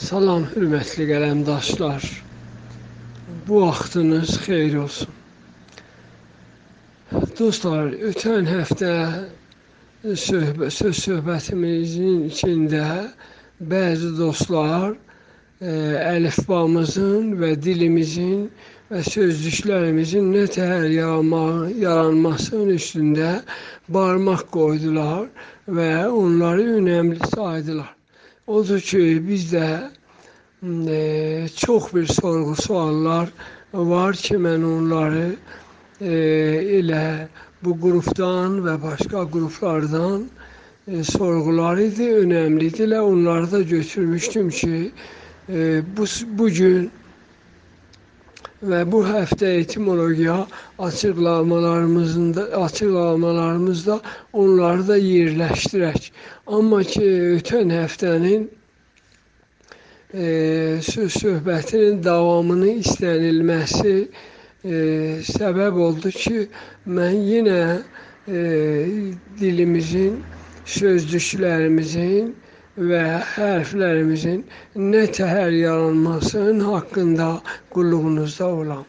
Salam hörmətli qələmdaşlar. Bu vaxtınız xeyir olsun. Dostlar, ötən həftə söhbət, söz söhbətimizin içində bəzi dostlar e, əlifbamızın və dilimizin və sözlüklərimizin nə təhər yaranmasının üstündə barmaq qoydular və onları önəmli saydılar. Odur ki, bizdə e, çox bir sorğu suallar var ki, mən onları e, elə bu qrupdan və başqa qruplardan e, sorğular idi, önəmlidirlər. Onları da götürmüşdüm ki, e, bu bu gün və bu həftə etimologiya açıqlamalarımızda açıqlamalarımızda onları da yerləşdirək. Amma ki, ötən həftənin e, söz söhbətinin davamını istənilməsi e, səbəb oldu ki, mən yenə e, dilimizin, sözcüklərimizin və hərflərimizin nə təhər yaranmasının haqqında qulluğunuzda olam.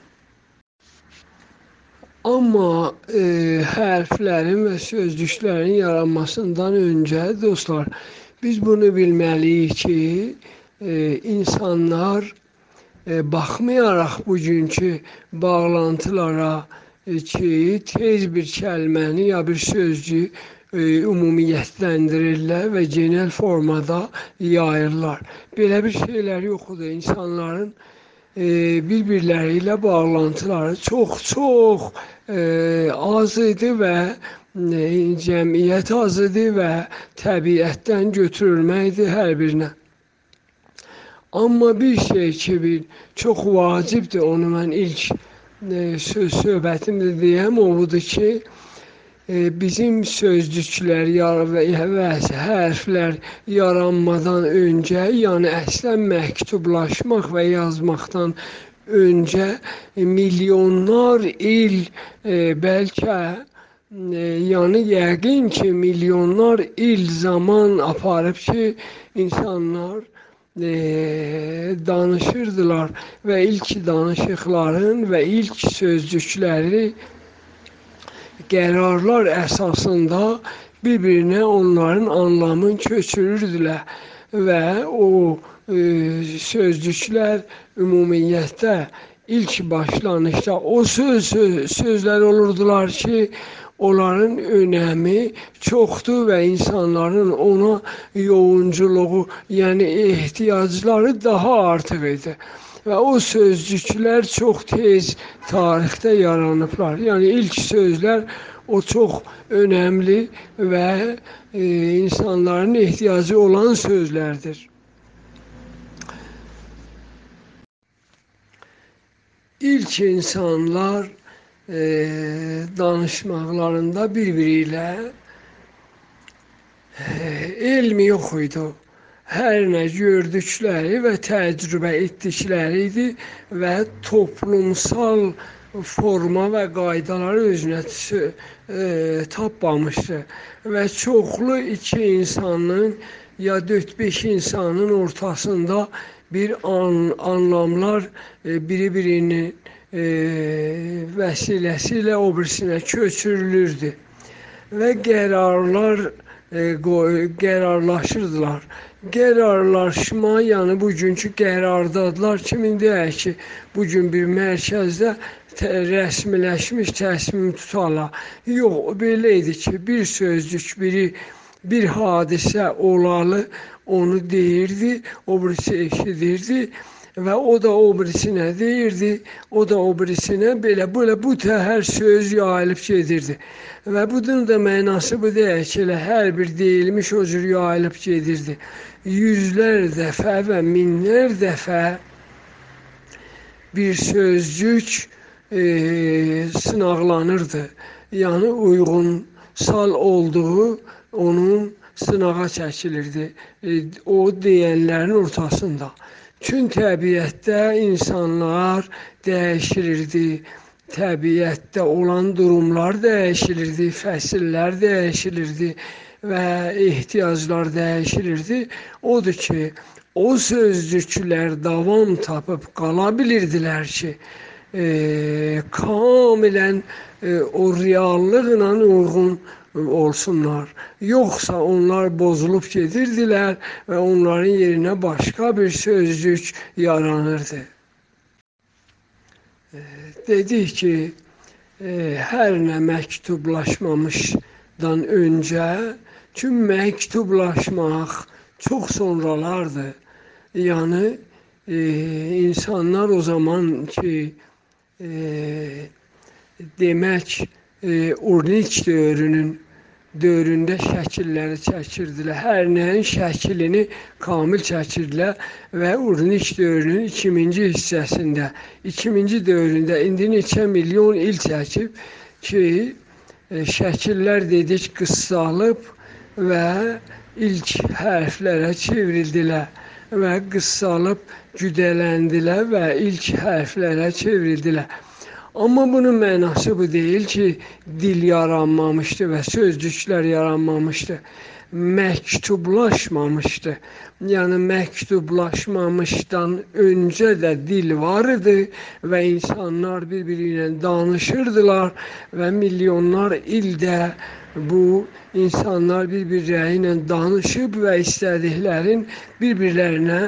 Amma e, hərflərin və sözcüklərin yaranmasından öncə dostlar, biz bunu bilməliyik ki, e, insanlar e, baxmayaraq bugünkü bağlantılara e, ki, tez bir kəlməni ya bir sözcüyü ümumiyyətləndirirlər və genel formada yayırlar. Belə bir şeylər yoxdur. İnsanların e, bir-birləri ilə bağlantıları çox-çox e, az idi və e, cəmiyyət az idi və təbiətdən götürülməkdir hər birinə. Amma bir şey ki, bir çox vacibdir, onu mən ilk e, söz söhbətimdə deyəm, o budur ki, bizim sözcüklər və hərflər yaranmadan öncə, yəni əslən məktublaşmaq və yazmaqdan öncə milyonlar il e, bəlkə e, yəni yəqin ki, milyonlar il zaman aparıb ki, insanlar e, danışırdılar və ilk danışıqların və ilk sözcükləri qərarlar əsasında bir-birinə onların anlamını köçürürdülər və o e, sözcüklər ümumiyyətlə ilk başlanışda o söz, söz sözlər olurdular ki, onların önəmi çoxdur və insanların ona yoğunculuğu, yəni ehtiyacları daha artıq idi və o sözcüklər çox tez tarixdə yaranıblar. Yəni ilk sözlər o çox önəmli və e, insanların ehtiyacı olan sözlərdir. İlk insanlar e, danışmaqlarında bir-biri ilə e, elm yox idi hər nə gördükləri və təcrübə etdikləri idi və toplumsal forma və qaydaları özünə e, tapmamışdı və çoxlu iki insanın ya 4-5 insanın ortasında bir an, anlamlar e, biri-birinin e, vəsiləsi ilə o birisinə köçürülürdü və qərarlar e, qərarlaşırdılar qərarlaşma, yəni bugünkü qərardadılar kimin deyək ki, bu gün bir mərkəzdə rəsmiləşmiş təsmim tutarlar. Yox, belə idi ki, bir sözcük, biri bir hadisə olalı onu deyirdi, o birisi eşidirdi və o da o birisinə deyirdi, o da o birisinə belə belə bu təhər söz yayılıb gedirdi. Və bunun da mənası bu deyil ki, elə hər bir deyilmiş o cür yayılıb gedirdi. Yüzlər dəfə və minlər dəfə bir sözcük e, sınaqlanırdı. Yəni uyğunsal olduğu onun sınağa çəkilirdi. E, o deyənlərin ortasında. Çün təbiətdə insanlar dəyişilirdi. Təbiətdə olan durumlar dəyişilirdi, fəsillər dəyişilirdi və ehtiyaclar dəyişirdi. Odur ki, o sözcüklər davam tapıb qala bilirdilər ki, e, kamilən e, o reallıqla uyğun olsunlar. Yoxsa onlar bozulub gedirdilər və onların yerinə başqa bir sözcük yaranırdı. E, dedik ki, e, hər nə məktublaşmamışdan öncə tüm məktublaşmaq çox sonralardır. Yəni e, insanlar o zaman ki e, demək e, Urniç dövrünün dövründə şəkilləri çəkirdilər. Hər nəyin şəklini kamil çəkirdilər və Urniç dövrünün 2-ci hissəsində, 2-ci dövründə indi neçə milyon il çəkib ki, e, şəkillər dedik qıssalıb və ilk hərflərə çevrildilər və qıssalıb güdələndilər və ilk hərflərə çevrildilər. Amma bunun mənası bu deyil ki, dil yaranmamışdı və sözcüklər yaranmamışdı. Məktublaşmamışdı. Yəni məktublaşmamışdan öncə də dil var idi və insanlar bir-biri ilə danışırdılar və milyonlar ildə bu insanlar bir-birləri ilə danışıb və istədiklərin bir-birlərinə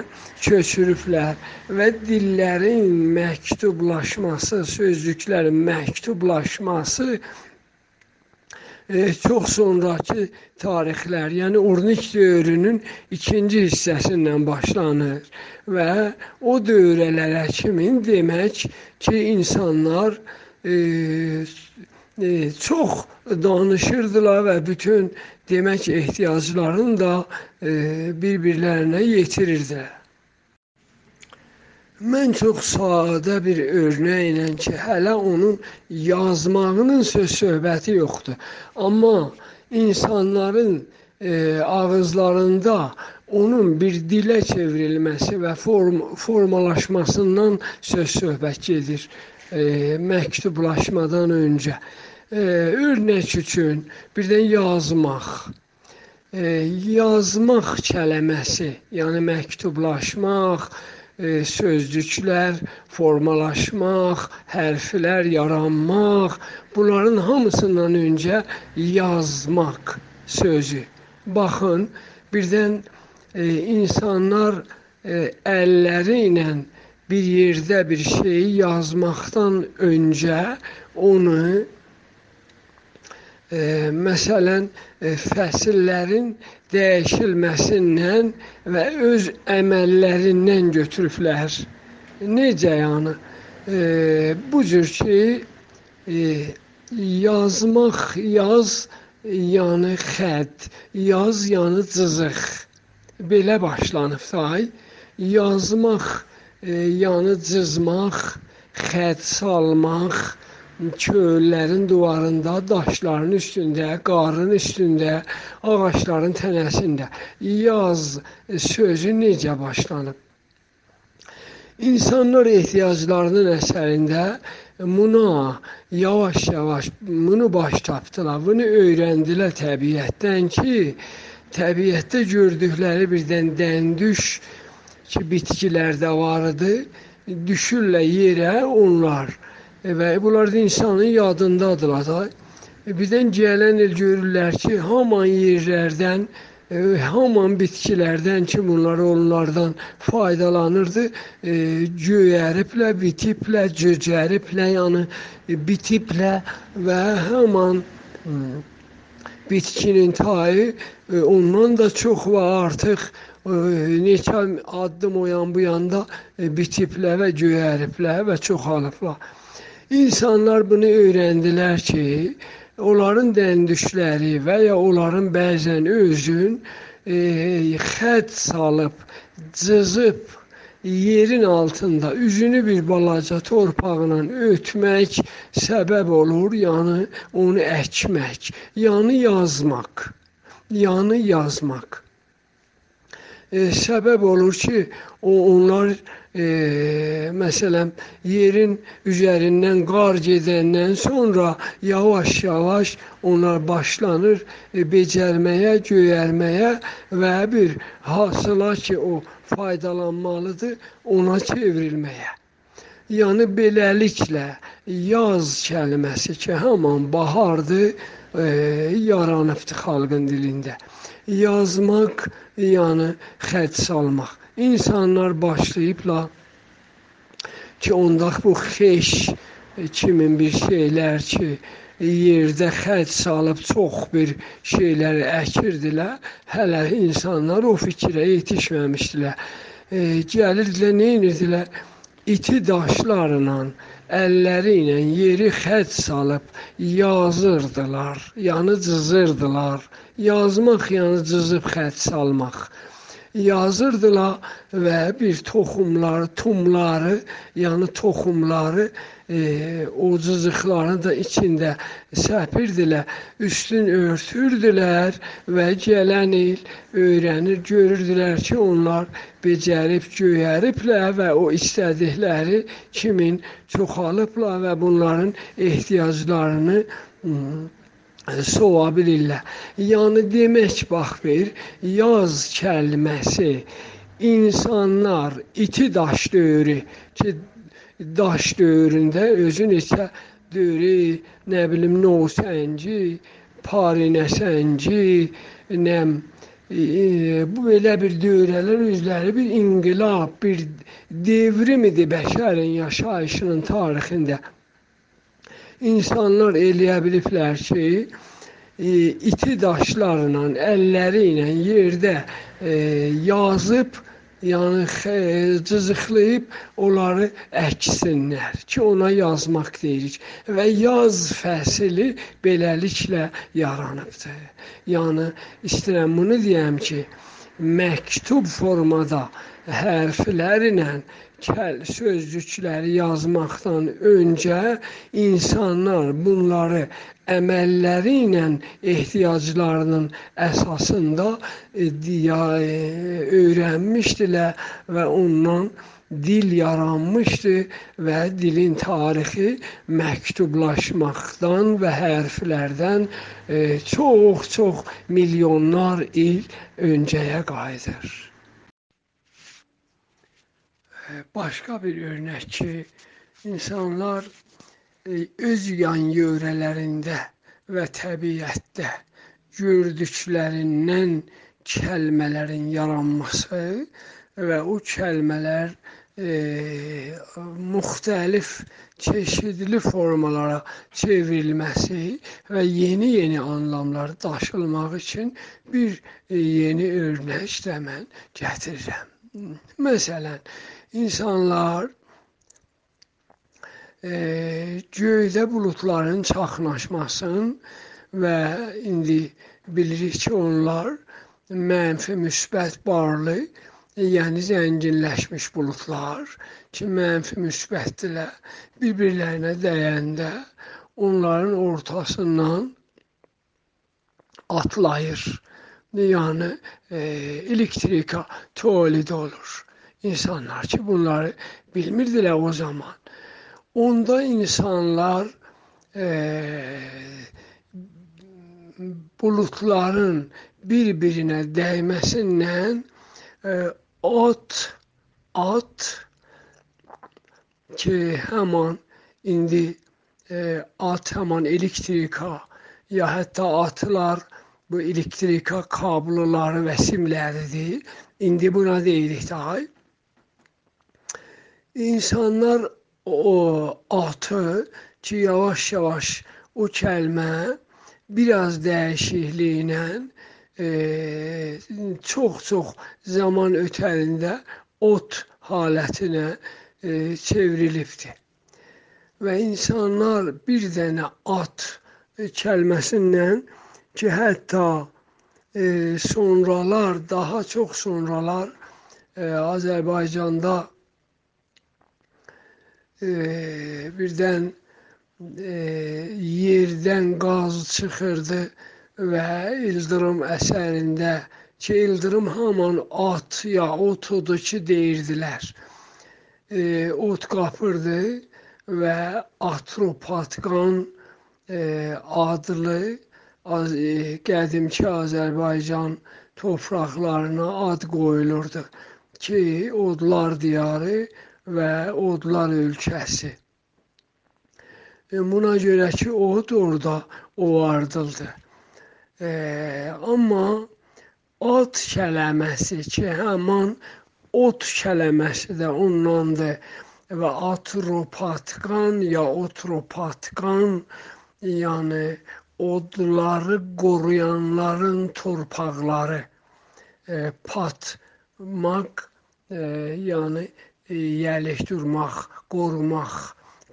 köçürüblər və dillərin məktublaşması, sözcüklərin məktublaşması e, çox sonrakı tarixlər, yəni Urnik dövrünün ikinci hissəsindən başlanır və o dövrələrə kimin demək ki, insanlar e, çox danışırdılar və bütün demək ehtiyaclarını da e, bir-birlərinə yetirirdilər. Mən çox sadə bir örnəklə ki, hələ onun yazmağının söz söhbəti yoxdur. Amma insanların e, ağızlarında onun bir dilə çevrilməsi və form formalaşmasından söz söhbət gedir e, məktublaşmadan öncə e, örnək üçün birdən yazmaq. E, yazmaq kəlməsi, yəni məktublaşmaq, e, sözcüklər formalaşmaq, hərflər yaranmaq, bunların hamısından öncə yazmaq sözü. Baxın, birdən e, insanlar e, əlləri ilə bir yerdə bir şeyi yazmaqdan öncə onu e, məsələn e, fəsillərin dəyişilməsindən və öz əməllərindən götürüblər. Necə yəni? E, bu cür ki e, yazmaq, yaz yəni xətt, yaz yəni cızıq. Belə başlanıb da. Yazmaq yəni cızmaq, xətt salmaq, çöllərin divarında, daşların üstündə, qarın üstündə, ağacların tənəsində yaz sözü necə başlanıb? İnsanlar ehtiyaclarının əsərində buna yavaş-yavaş bunu baş tapdılar. Bunu öyrəndilər təbiətdən ki, təbiətdə gördükləri birdən dəndüş ki, bitkilər də var idi. Düşürlər yerə onlar və bunlar da insanın yadındadılar da. Birdən gələn il görürlər ki, haman yerlərdən, e, haman bitkilərdən ki, bunlar onlardan faydalanırdı, e, göyəriblə, bitiblə, cöcəriblə, yəni e, bitiblə və haman bitkinin tayı ondan da çox və artıq neçə addım o yan bu yanda bitiblə və göyəriblə və çoxalıblar. İnsanlar bunu öyrəndilər ki, onların dəndüşləri və ya onların bəzən özün e, xətt salıb, cızıb yerin altında üzünü bir balaca torpaqla ötmək səbəb olur, yəni onu əkmək, yəni yazmaq, yəni yazmaq. E, səbəb olur ki, o onlar e, məsələn yerin üzərindən qar gedəndən sonra yavaş-yavaş onlar başlanır e, becərməyə, göyərməyə və bir hasıla ki, o faydalanmalıdır, ona çevrilməyə. Yəni beləliklə yaz kəlməsi ki, haman bahardır, e, yaranıbdı xalqın dilində. Yazmaq, yəni xətt salmaq. İnsanlar başlayıblar ki, ondaq bu xeş kimin bir şeylər ki, yerdə xətt salıb çox bir şeylər əkirdilər. Hələ insanlar o fikrə yetişməmişdilər. E, gəlirdilər, nə edirdilər? İti daşlarla, əlləri ilə yeri xətt salıb yazırdılar, yanı cızırdılar. Yazmaq, yəni cızıb xətt salmaq. Yazırdılar və bir toxumları, tumları, yəni toxumları e, o cızıqlarını da içində səpirdilər, üstün örtürdülər və gələn il öyrənir, görürdülər ki, onlar becərib, göyəriblər və o istədikləri kimin çoxalıblar və bunların ehtiyaclarını sova bilirlər. Yəni demək bax bir yaz kəlməsi insanlar iti daş dövrü ki daş dövründə özü neçə dövrü, nə bilim Novsənci, Parinəsənci, nəm e, bu belə bir dövrələr özləri bir inqilab, bir devrim idi bəşərin yaşayışının tarixində. İnsanlar eləyə biliblər ki, e, iti daşlarla, əlləri ilə yerdə e, yazıb yəni cızıqlayıb onları əksinlər ki, ona yazmaq deyirik və yaz fəsli beləliklə yaranıbdır. Yəni istəyirəm bunu deyəm ki, məktub formada hərflərlə kəl sözcükləri yazmaqdan öncə insanlar bunları əməlləri ilə ehtiyaclarının əsasında e, e, öyrənmişdilər və ondan dil yaranmışdı və dilin tarixi məktublaşmaqdan və hərflərdən çox-çox e, milyonlar il öncəyə qayıdır. Başqa bir örnək ki, insanlar öz yan yörələrində və təbiətdə gördüklərindən kəlmələrin yaranması və o kəlmələr e, müxtəlif çeşidli formalara çevrilməsi və yeni-yeni anlamlar daşılmaq üçün bir e, yeni örnək də mən gətirirəm. Məsələn, insanlar e, göydə buludların çaxnaşmasın və indi bilirik ki, onlar mənfi müsbət barlı, yəni zənginləşmiş buludlar ki, mənfi müsbətdirlər, bir-birlərinə dəyəndə onların ortasından atlayır. Yəni e, elektrika tolid olur. İnsanlar ki, bunları bilmirdilər o zaman. Onda insanlar e, bulutların bir-birinə dəyməsindən e, at, at ki, həman indi e, at həman elektrika ya hətta atlar bu elektrika kabloları və simləridir. İndi buna deyirik daha. İnsanlar o atı ki yavaş-yavaş o kəlmə biraz dəyişikliklə e, çox-çox zaman ötərində ot halətinə e, çevrilibdir. Və insanlar bir dənə at kəlməsindən ki, hətta e, sonralar, daha çox sonralar e, Azərbaycanda e, birdən e, yerdən qaz çıxırdı və ildırım əsərində ki, ildırım haman at ya ot odur ki deyirdilər. E, ot qapırdı və Atropatqan e, adlı e, qədimki Azərbaycan torpaqlarına ad qoyulurdu ki, odlar diyarı və odlar ölkəsi. E, buna görə ki, od orada ovardıldı. E, amma at kələməsi ki, həman ot kələməsi də ondandır və atropatqan ya otropatqan yəni odları qoruyanların torpaqları e, patmaq e, yəni e, yerləşdirmək, qorumaq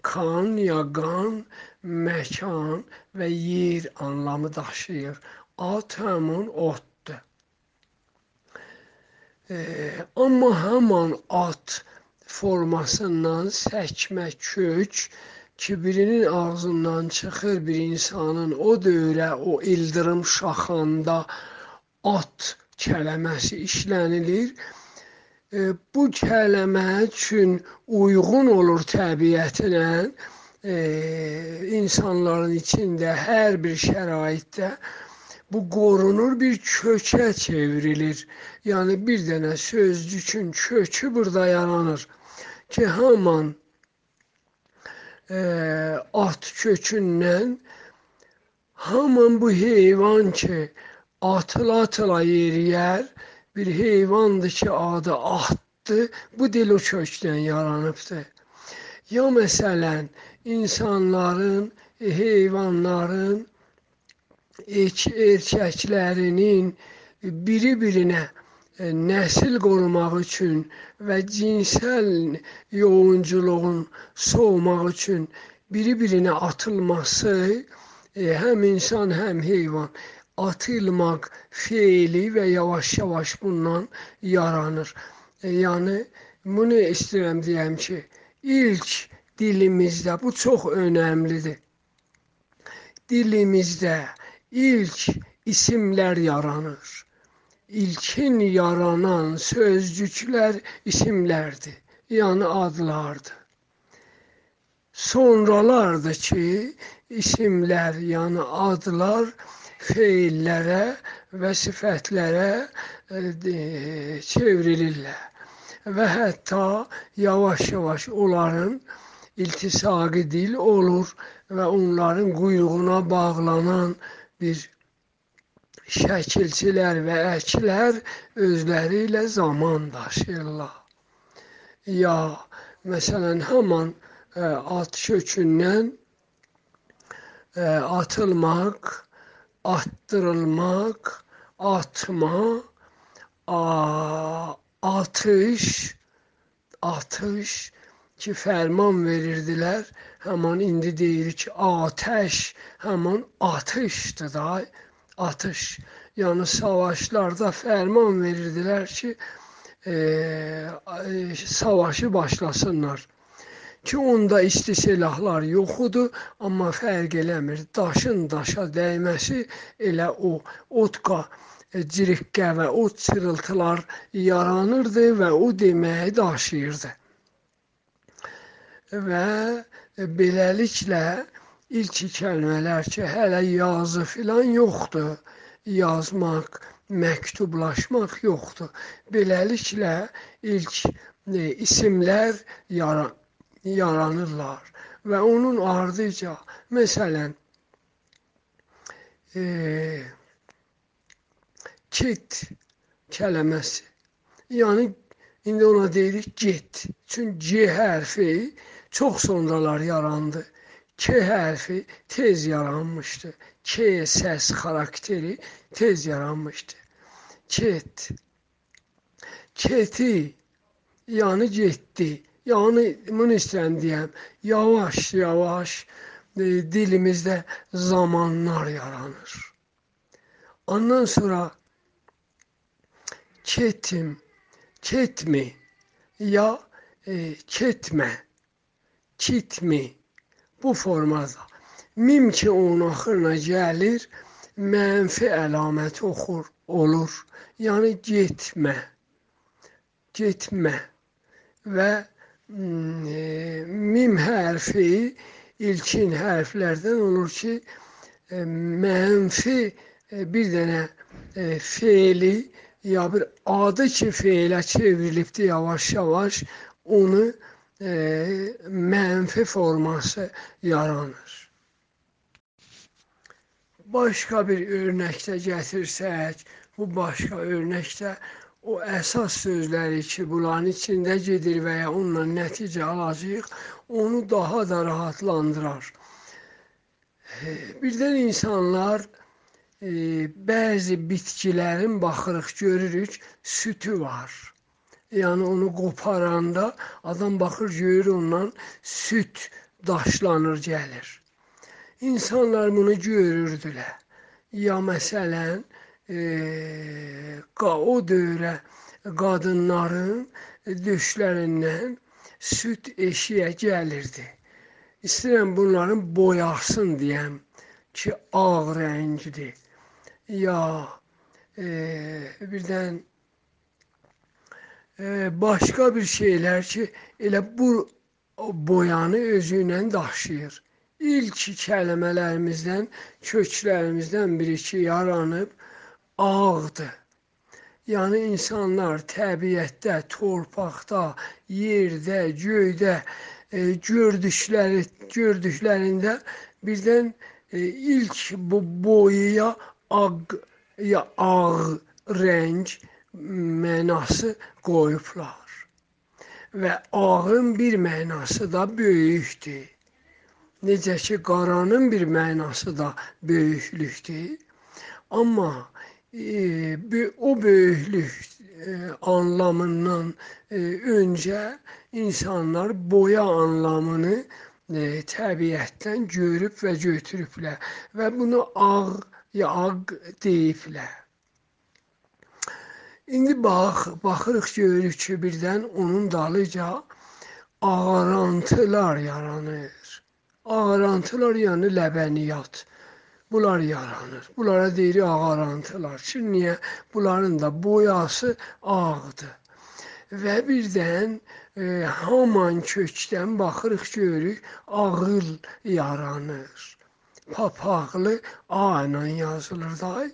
kan ya qan, məkan və yer anlamı daşıyır. At həmin otdur. E, amma həmin at formasından səkmə kök ki, birinin ağzından çıxır bir insanın o dövrə, o ildırım şaxanda at kələməsi işlənilir bu kəlmə üçün uyğun olur təbiətinə, insanların içində hər bir şəraitdə bu qorunur, bir kökə çevrilir. Yəni bir dənə sözcükün kökü burada yaranır ki, haman e, at kökündən haman bu heyvan ki, atıla-atıla yeriyər, bir heyvandır ki, adı atdır. Bu dil o kökdən yaranıbdır. Ya məsələn, insanların, heyvanların erkəklərinin biri-birinə e, nəsil qorumaq üçün və cinsəl yoğunculuğun soğumaq üçün biri-birinə atılması e, həm insan, həm heyvan atılmaq fiili və yavaş-yavaş bundan yaranır. E, yəni bunu istəyirəm deyəm ki, ilk dilimizdə bu çox önəmlidir. Dilimizdə ilk isimlər yaranır. İlkin yaranan sözcüklər isimlərdir, yəni adlardır. Sonralardır ki, isimlər, yəni adlar feillərə və sifətlərə e, çevrilirlər. Və hətta yavaş-yavaş onların iltisaqi dil olur və onların quyruğuna bağlanan bir şəkilçilər və əklər özləri ilə zaman daşıyırlar. Ya məsələn haman ə, e, at kökündən ə, e, atılmaq attırılmak, atma, a, atış, atış ki ferman verirdiler. Hemen indi deyir ki ateş, hemen atıştı da atış. Yani savaşlarda ferman verirdiler ki e, savaşı başlasınlar. Ki, onda isti silahlar yox idi, amma fərq eləmir. Daşın daşa dəyməsi elə o otqa e, ciriqqə və ot çırıltılar yaranırdı və o deməyi daşıyırdı. Və beləliklə ilk kəlmələr ki, hələ yazı filan yoxdur. Yazmaq, məktublaşmaq yoxdur. Beləliklə ilk e, isimlər yaran yaranırlar və onun ardıca məsələn e, kit kələməsi yəni indi ona deyirik get. Çünki C hərfi çox sonralar yarandı. K hərfi tez yaranmışdı. K səs xarakteri tez yaranmışdı. Ket. Keti yəni getdi. Yəni bunu istəyirəm deyəm, yavaş-yavaş e, dilimizdə zamanlar yaranır. Ondan sonra ketim, ketmi ya e, ketmə, kitmi bu formada. Mim ki onun axırına gəlir, mənfi əlamət oxur, olur. Yəni getmə. Getmə. Və mim hərfi ilkin hərflərdən olur ki, e, mənfi e, bir dənə e, feili ya bir adı ki feilə çevrilibdi yavaş-yavaş onu e, mənfi forması yaranır. Başqa bir örnəkdə gətirsək, bu başqa örnəkdə o əsas sözləri ki, bunların içində gedir və ya onunla nəticə alacağıq, onu daha da rahatlandırar. Birdən insanlar e, bəzi bitkilərin baxırıq, görürük, sütü var. Yəni onu qoparanda adam baxır, görür ondan süt daşlanır, gəlir. İnsanlar bunu görürdülər. Ya məsələn, o dövrə qadınların döşlərindən süd eşiyə gəlirdi. İstəyirəm bunların boyasın deyəm ki, ağ rəngdir. Ya e, birdən e, başqa bir şeylər ki, elə bu boyanı özü ilə daşıyır ilk kəlmələrimizdən, köklərimizdən biri ki, yaranıb ağdı. Yəni insanlar təbiətdə, torpaqda, yerdə, göydə e, gördükləri gördüklərində birdən e, ilk bu boyaya ağ ya ağ rəng mənası qoyublar. Və ağın bir mənası da böyükdür. Necə ki, qaranın bir mənası da böyüklükdür. Amma o böyüklük e, anlamından e, öncə insanlar boya anlamını e, təbiətdən görüb və götürüblər və bunu ağ ya ağ deyiblər. İndi bax, baxırıq görürük ki, birdən onun dalıca ağarantılar yaranır. Ağarantılar yəni ləbəniyat. Bunlar yaranır. Bunlara deyirik ağarantılar. Çünki niyə? Bunların da boyası ağdır. Və birdən e, haman kökdən baxırıq görürük ağıl yaranır. Papaqlı A ilə yazılır da.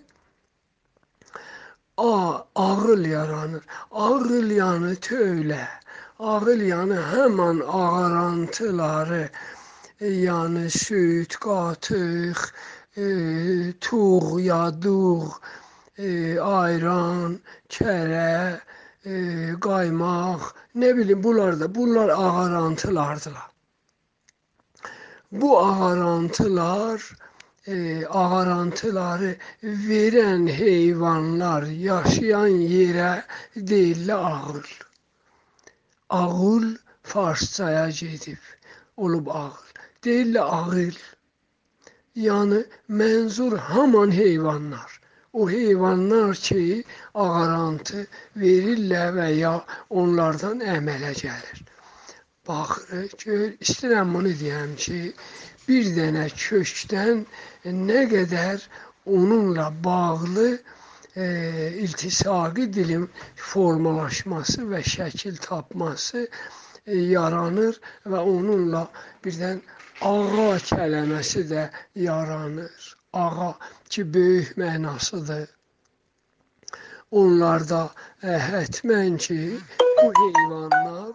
A ağıl yaranır. Ağıl yanı tövlə. Ağıl yanı həman ağarantıları yəni süd, qatıq, e, tuğ, yadığ, e, ayran, kərə, e, qaymaq, nə bilim bunlar da, bunlar ağarantılardılar. Bu ağarantılar e, ağarantıları verən heyvanlar yaşayan yerə deyirlər ağıl. Ağıl farsçaya gedib, olub ağıl deyirlər ağıl. Yəni mənzur haman heyvanlar. O heyvanlar ki, ağarantı verirlər və ya onlardan əmələ gəlir. Baxır, gör, istəyirəm bunu deyəm ki, bir dənə kökdən nə qədər onunla bağlı e, iltisaqi dilin formalaşması və şəkil tapması e, yaranır və onunla birdən ağa kəlməsi də yaranır. Ağa ki, böyük mənasıdır. Onlarda ə, hətmən ki, bu heyvanlar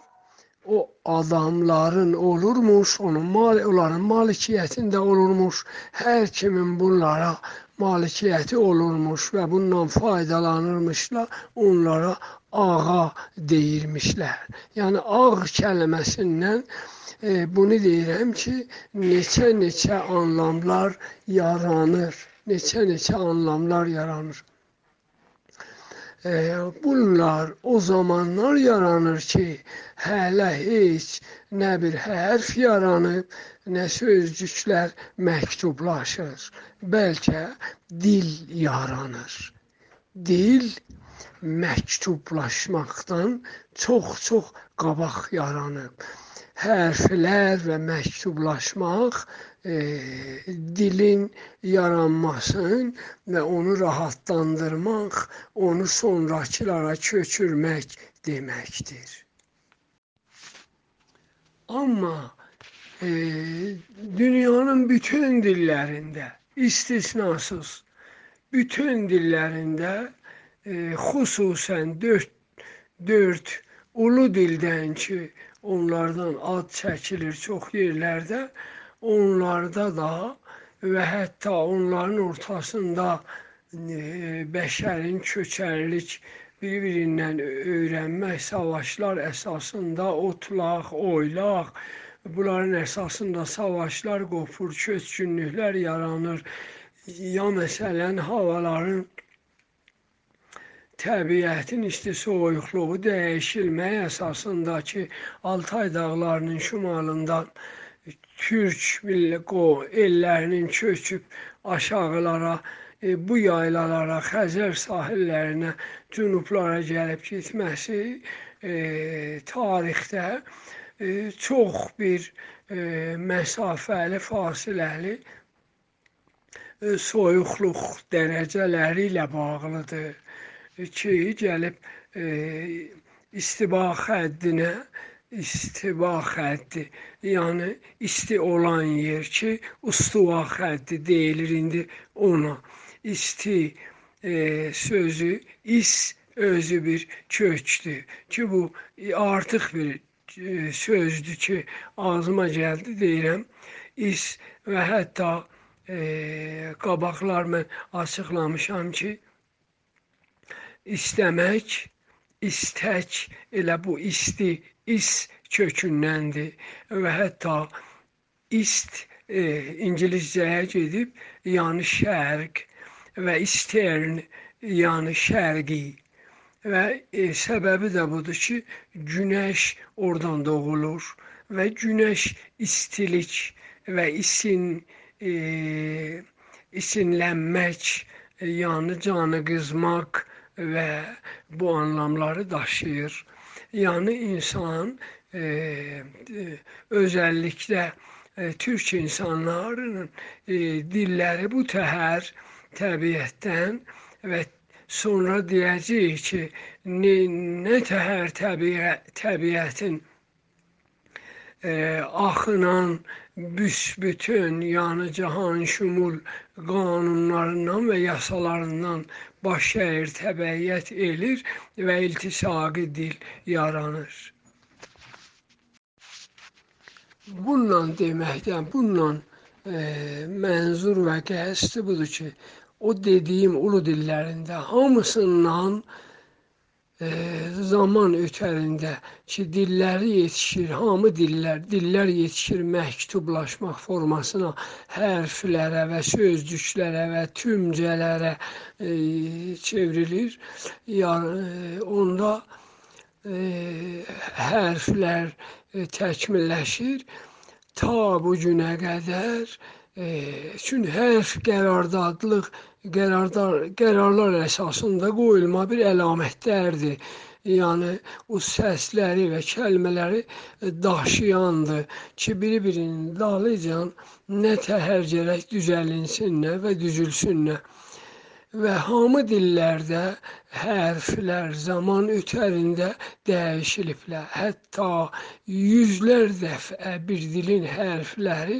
o adamların olurmuş, onun mal, onların malikiyyətində olurmuş, hər kimin bunlara malikiyyəti olurmuş və bundan faydalanırmışlar, onlara ağa deyirmişlər. Yəni ağ kəlməsindən e, bunu deyirəm ki, neçə-neçə anlamlar yaranır. Neçə-neçə anlamlar yaranır. Bunlar o zamanlar yaranır ki, hələ heç nə bir hərf yaranıb, nə sözcüklər məktublaşır. Bəlkə dil yaranır. Dil məktublaşmaqdan çox-çox qabaq yaranıb. hərflər və məktublaşmaq e, dilin yaranmasın və onu rahatlandırmaq, onu sonrakılara köçürmək deməkdir. Amma e, dünyanın bütün dillərində istisnasız bütün dillərində e, xüsusən 4 4 ulu dildən ki, onlardan ad çəkilir çox yerlərdə, onlarda da və hətta onların ortasında e, bəşərin köçərlik bir-birindən öyrənmək, savaşlar əsasında otlaq, oylaq, bunların əsasında savaşlar qopur, köçkünlüklər yaranır. Ya məsələn havaların təbiətin isti soyuqluğu dəyişilmək əsasındakı Altay dağlarının şimalından Türk ellərinin köçüb aşağılara, e, bu yaylalara, Xəzər sahillərinə, cənublara gəlib getməsi e, tarixdə e, çox bir e, məsafəli, fasiləli e, soyuqluq dərəcələri ilə bağlıdır. Ki, gəlib e, istiba xəddinə istiba xətti, yəni isti olan yer ki, ustuva xətti deyilir indi ona. İsti e, sözü is özü bir kökdür ki, bu artıq bir e, sözdür ki, ağzıma gəldi deyirəm. İs və hətta e, qabaqlar mən açıqlamışam ki, istəmək, istək elə bu isti, is kökündəndir və hətta ist e, ingiliscəyə gedib, yəni şərq və istern, yəni şərqi və e, səbəbi də budur ki, günəş oradan doğulur və günəş istilik və isin e, isinlənmək, yəni canı qızmaq, və bu anlamları daşıyır. Yəni insan e, e, özəlliklə e, türk insanlarının e, dilləri bu təhər təbiətdən və sonra deyəcəyik ki, nə, nə təhər təbiət, təbiətin e, axınan büsbütün, yəni cahan şumul qanunlarından və yasalarından baş əyir, təbəyyət elir və iltisaqi dil yaranır. Bununla deməkdən, bununla e, mənzur və qəsdi budur ki, o dediyim ulu dillərində hamısından zaman ötərində ki, dilləri yetişir, hamı dillər, dillər yetişir məktublaşmaq formasına, hərflərə və sözcüklərə və tümcələrə e, çevrilir. Yəni onda e, hərflər e, təkmilləşir. Ta bu günə qədər e, çünki hərf qərardadlıq qərardar, qərarlar əsasında qoyulma bir əlamətlərdir. Yəni o səsləri və kəlmələri daşıyandır ki, bir-birinin dalıcan nə təhər gərək düzəlinsinlər və düzülsünlər. Və hamı dillərdə hərflər zaman ötərində dəyişiliblər. Hətta yüzlər dəfə bir dilin hərfləri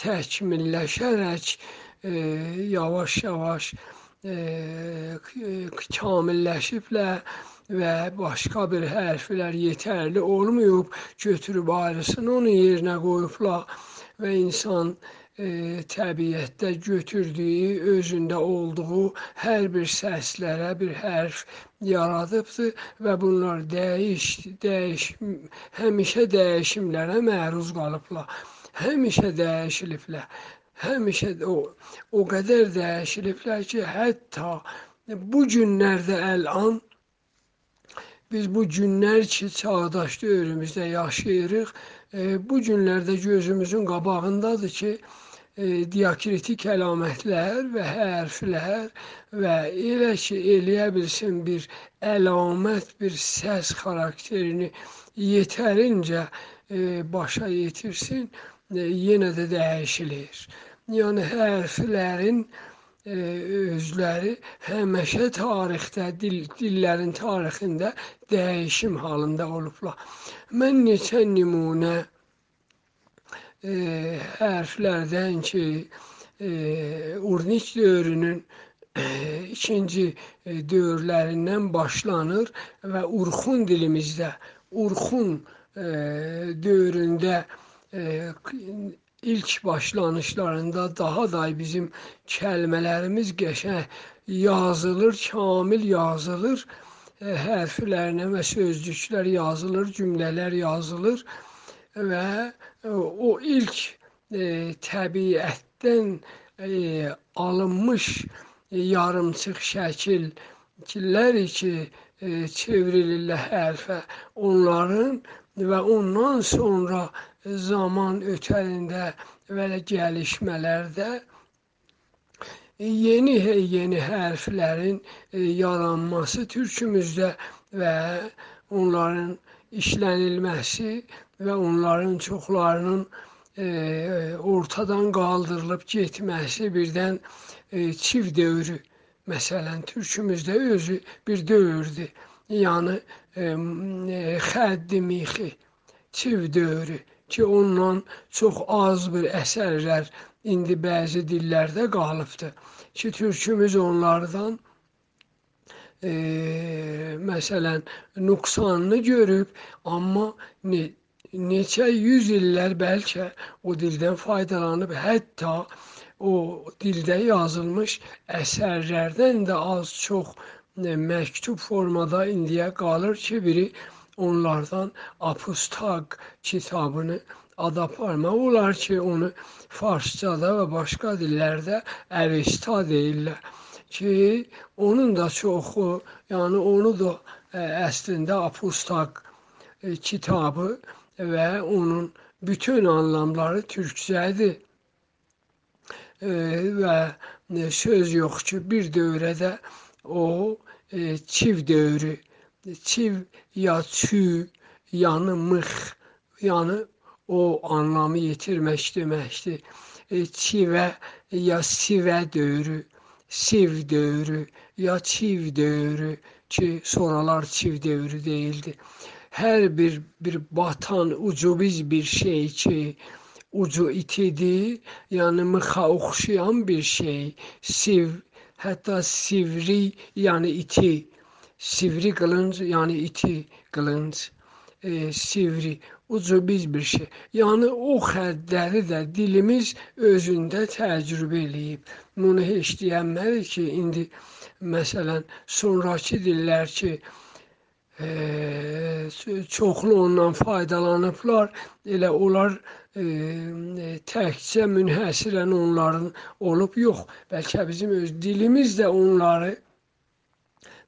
təkmilləşərək yavaş-yavaş kamilləşiblər və başqa bir hərflər yetərli olmayıb, götürüb ayrısını onun yerinə qoyublar və insan e, təbiətdə götürdüyü, özündə olduğu hər bir səslərə bir hərf yaradıbdır və bunlar dəyiş, dəyiş, həmişə dəyişimlərə məruz qalıblar. Həmişə dəyişiliblər həmişə o, o qədər dəyişiliblər ki, hətta bu günlərdə əlan biz bu günlər ki, çağdaş dövrümüzdə yaşayırıq. E, bu günlərdə gözümüzün qabağındadır ki, e, diakritik əlamətlər və hərflər və elə ki, eləyə bilsin bir əlamət, bir səs xarakterini yetərincə e, başa yetirsin, e, yenə də dəyişilir. Yəni hərflərin e, özləri həmişə tarixdə, dil, dillərin tarixində dəyişim halında olublar. Mən neçə nümunə e, hərflərdən ki, e, urnik dövrünün e, ikinci e, dövrlərindən başlanır və Urxun dilimizdə, Urxun e, dövründə ilk başlanışlarında daha da bizim kəlmələrimiz qəşəng yazılır, kamil yazılır, e, hərflərlə və sözcüklər yazılır, cümlələr yazılır və o ilk e, təbiətdən e, alınmış e, yarımçıq şəkillər ki, e, çevrilirlər hərfə, onların və ondan sonra zaman ötərində və gəlişmələrdə yeni yeni hərflərin e, yaranması türkümüzdə və onların işlənilməsi və onların çoxlarının e, ortadan qaldırılıb getməsi birdən e, çiv dövrü məsələn türkümüzdə özü bir dövrdür. Yəni e, xəddi mixi çiv dövrü ki, ondan çox az bir əsərlər indi bəzi dillərdə qalıbdır. Ki, türkümüz onlardan e, məsələn nüqsanını görüb, amma ne, neçə yüz illər bəlkə o dildən faydalanıb, hətta o dildə yazılmış əsərlərdən də az çox məktub formada indiyə qalır ki, biri onlardan Apostag kitabını ad aparmaq olar ki, onu farsçada və başqa dillərdə Əvesta deyirlər ki, onun da çoxu, yəni onu da ə, e, əslində Apostaq ə, e, kitabı və onun bütün anlamları türkcədir. E, və söz yox ki, bir dövrədə o çiv dövrü, çiv ya çü, yəni mıx, yəni o anlamı yetirmək deməkdir. Çivə ya sivə dövrü Siv dövrü ya Çiv dövrü ki sonralar Çiv dövrü değildi. Her bir bir batan ucubiz bir şey ki ucu itidi yani mıxa oxşayan bir şey. Siv hatta sivri yani iti. Sivri kılınç yani iti kılınç. E, sivri ucu biz bir şey. Yəni o xəttləri də dilimiz özündə təcrübə eləyib. Bunu heç deyənmədi ki, indi məsələn sonrakı dillər ki, çoxlu ondan faydalanıblar. Elə onlar e, təkcə münhəsirən onların olub yox. Bəlkə bizim öz dilimiz də onları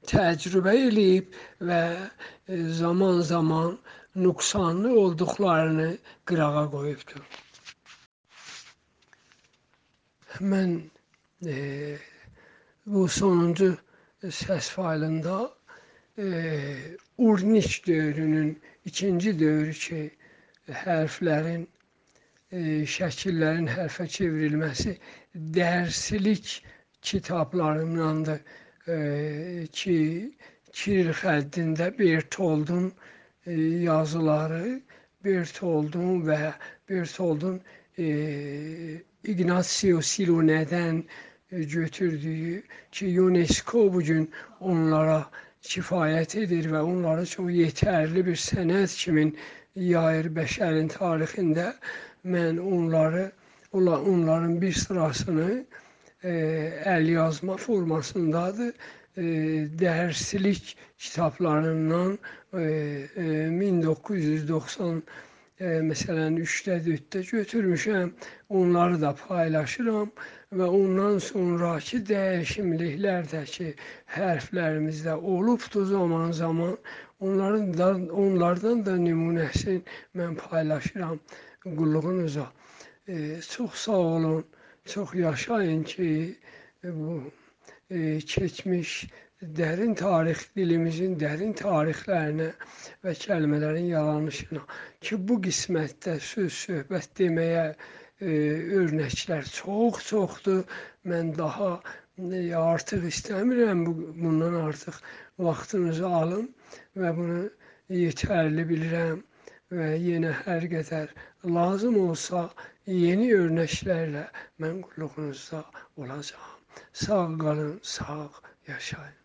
təcrübə eləyib və zaman-zaman nüqsanlı olduqlarını qırağa qoyubdur. Mən e, bu sonuncu səs faylında e, urnik dövrünün ikinci dövrü ki, hərflərin, e, şəkillərin hərfə çevrilməsi dərslik kitablarındandır. E, ki, Kiril xəttində Bertoldun e, yazıları Bertoldun və Bertoldun e, Ignacio Silone'dən e, götürdüyü ki UNESCO bugün onlara kifayət edir və onları çox yetərli bir sənət kimi yayır bəşərin tarixində. Mən onları, onların bir sırasını e, əl yazma formasındadır e, dərslik kitablarından e, e, 1990 e, məsələn 3-də 4-də götürmüşəm. Onları da paylaşıram və ondan sonrakı dəyişimliklərdəki hərflərimizdə olubdu zaman-zaman onların da onlardan da nümunəsini mən paylaşıram qulluğunuza. E, çox sağ olun. çox yaşayın ki, bu e, keçmiş dərin tarix dilimizin dərin tarixlərinə və kəlmələrin yaranışına ki, bu qismətdə söz söhbət deməyə e, örnəklər çox çoxdur. Mən daha e, artıq istəmirəm bu, bundan artıq vaxtınızı alım və bunu yetərli bilirəm və yenə hər qədər lazım olsa yeni örnəklərlə mən qulluğunuzda olacağam. Sağ qalın, sağ yaşayın.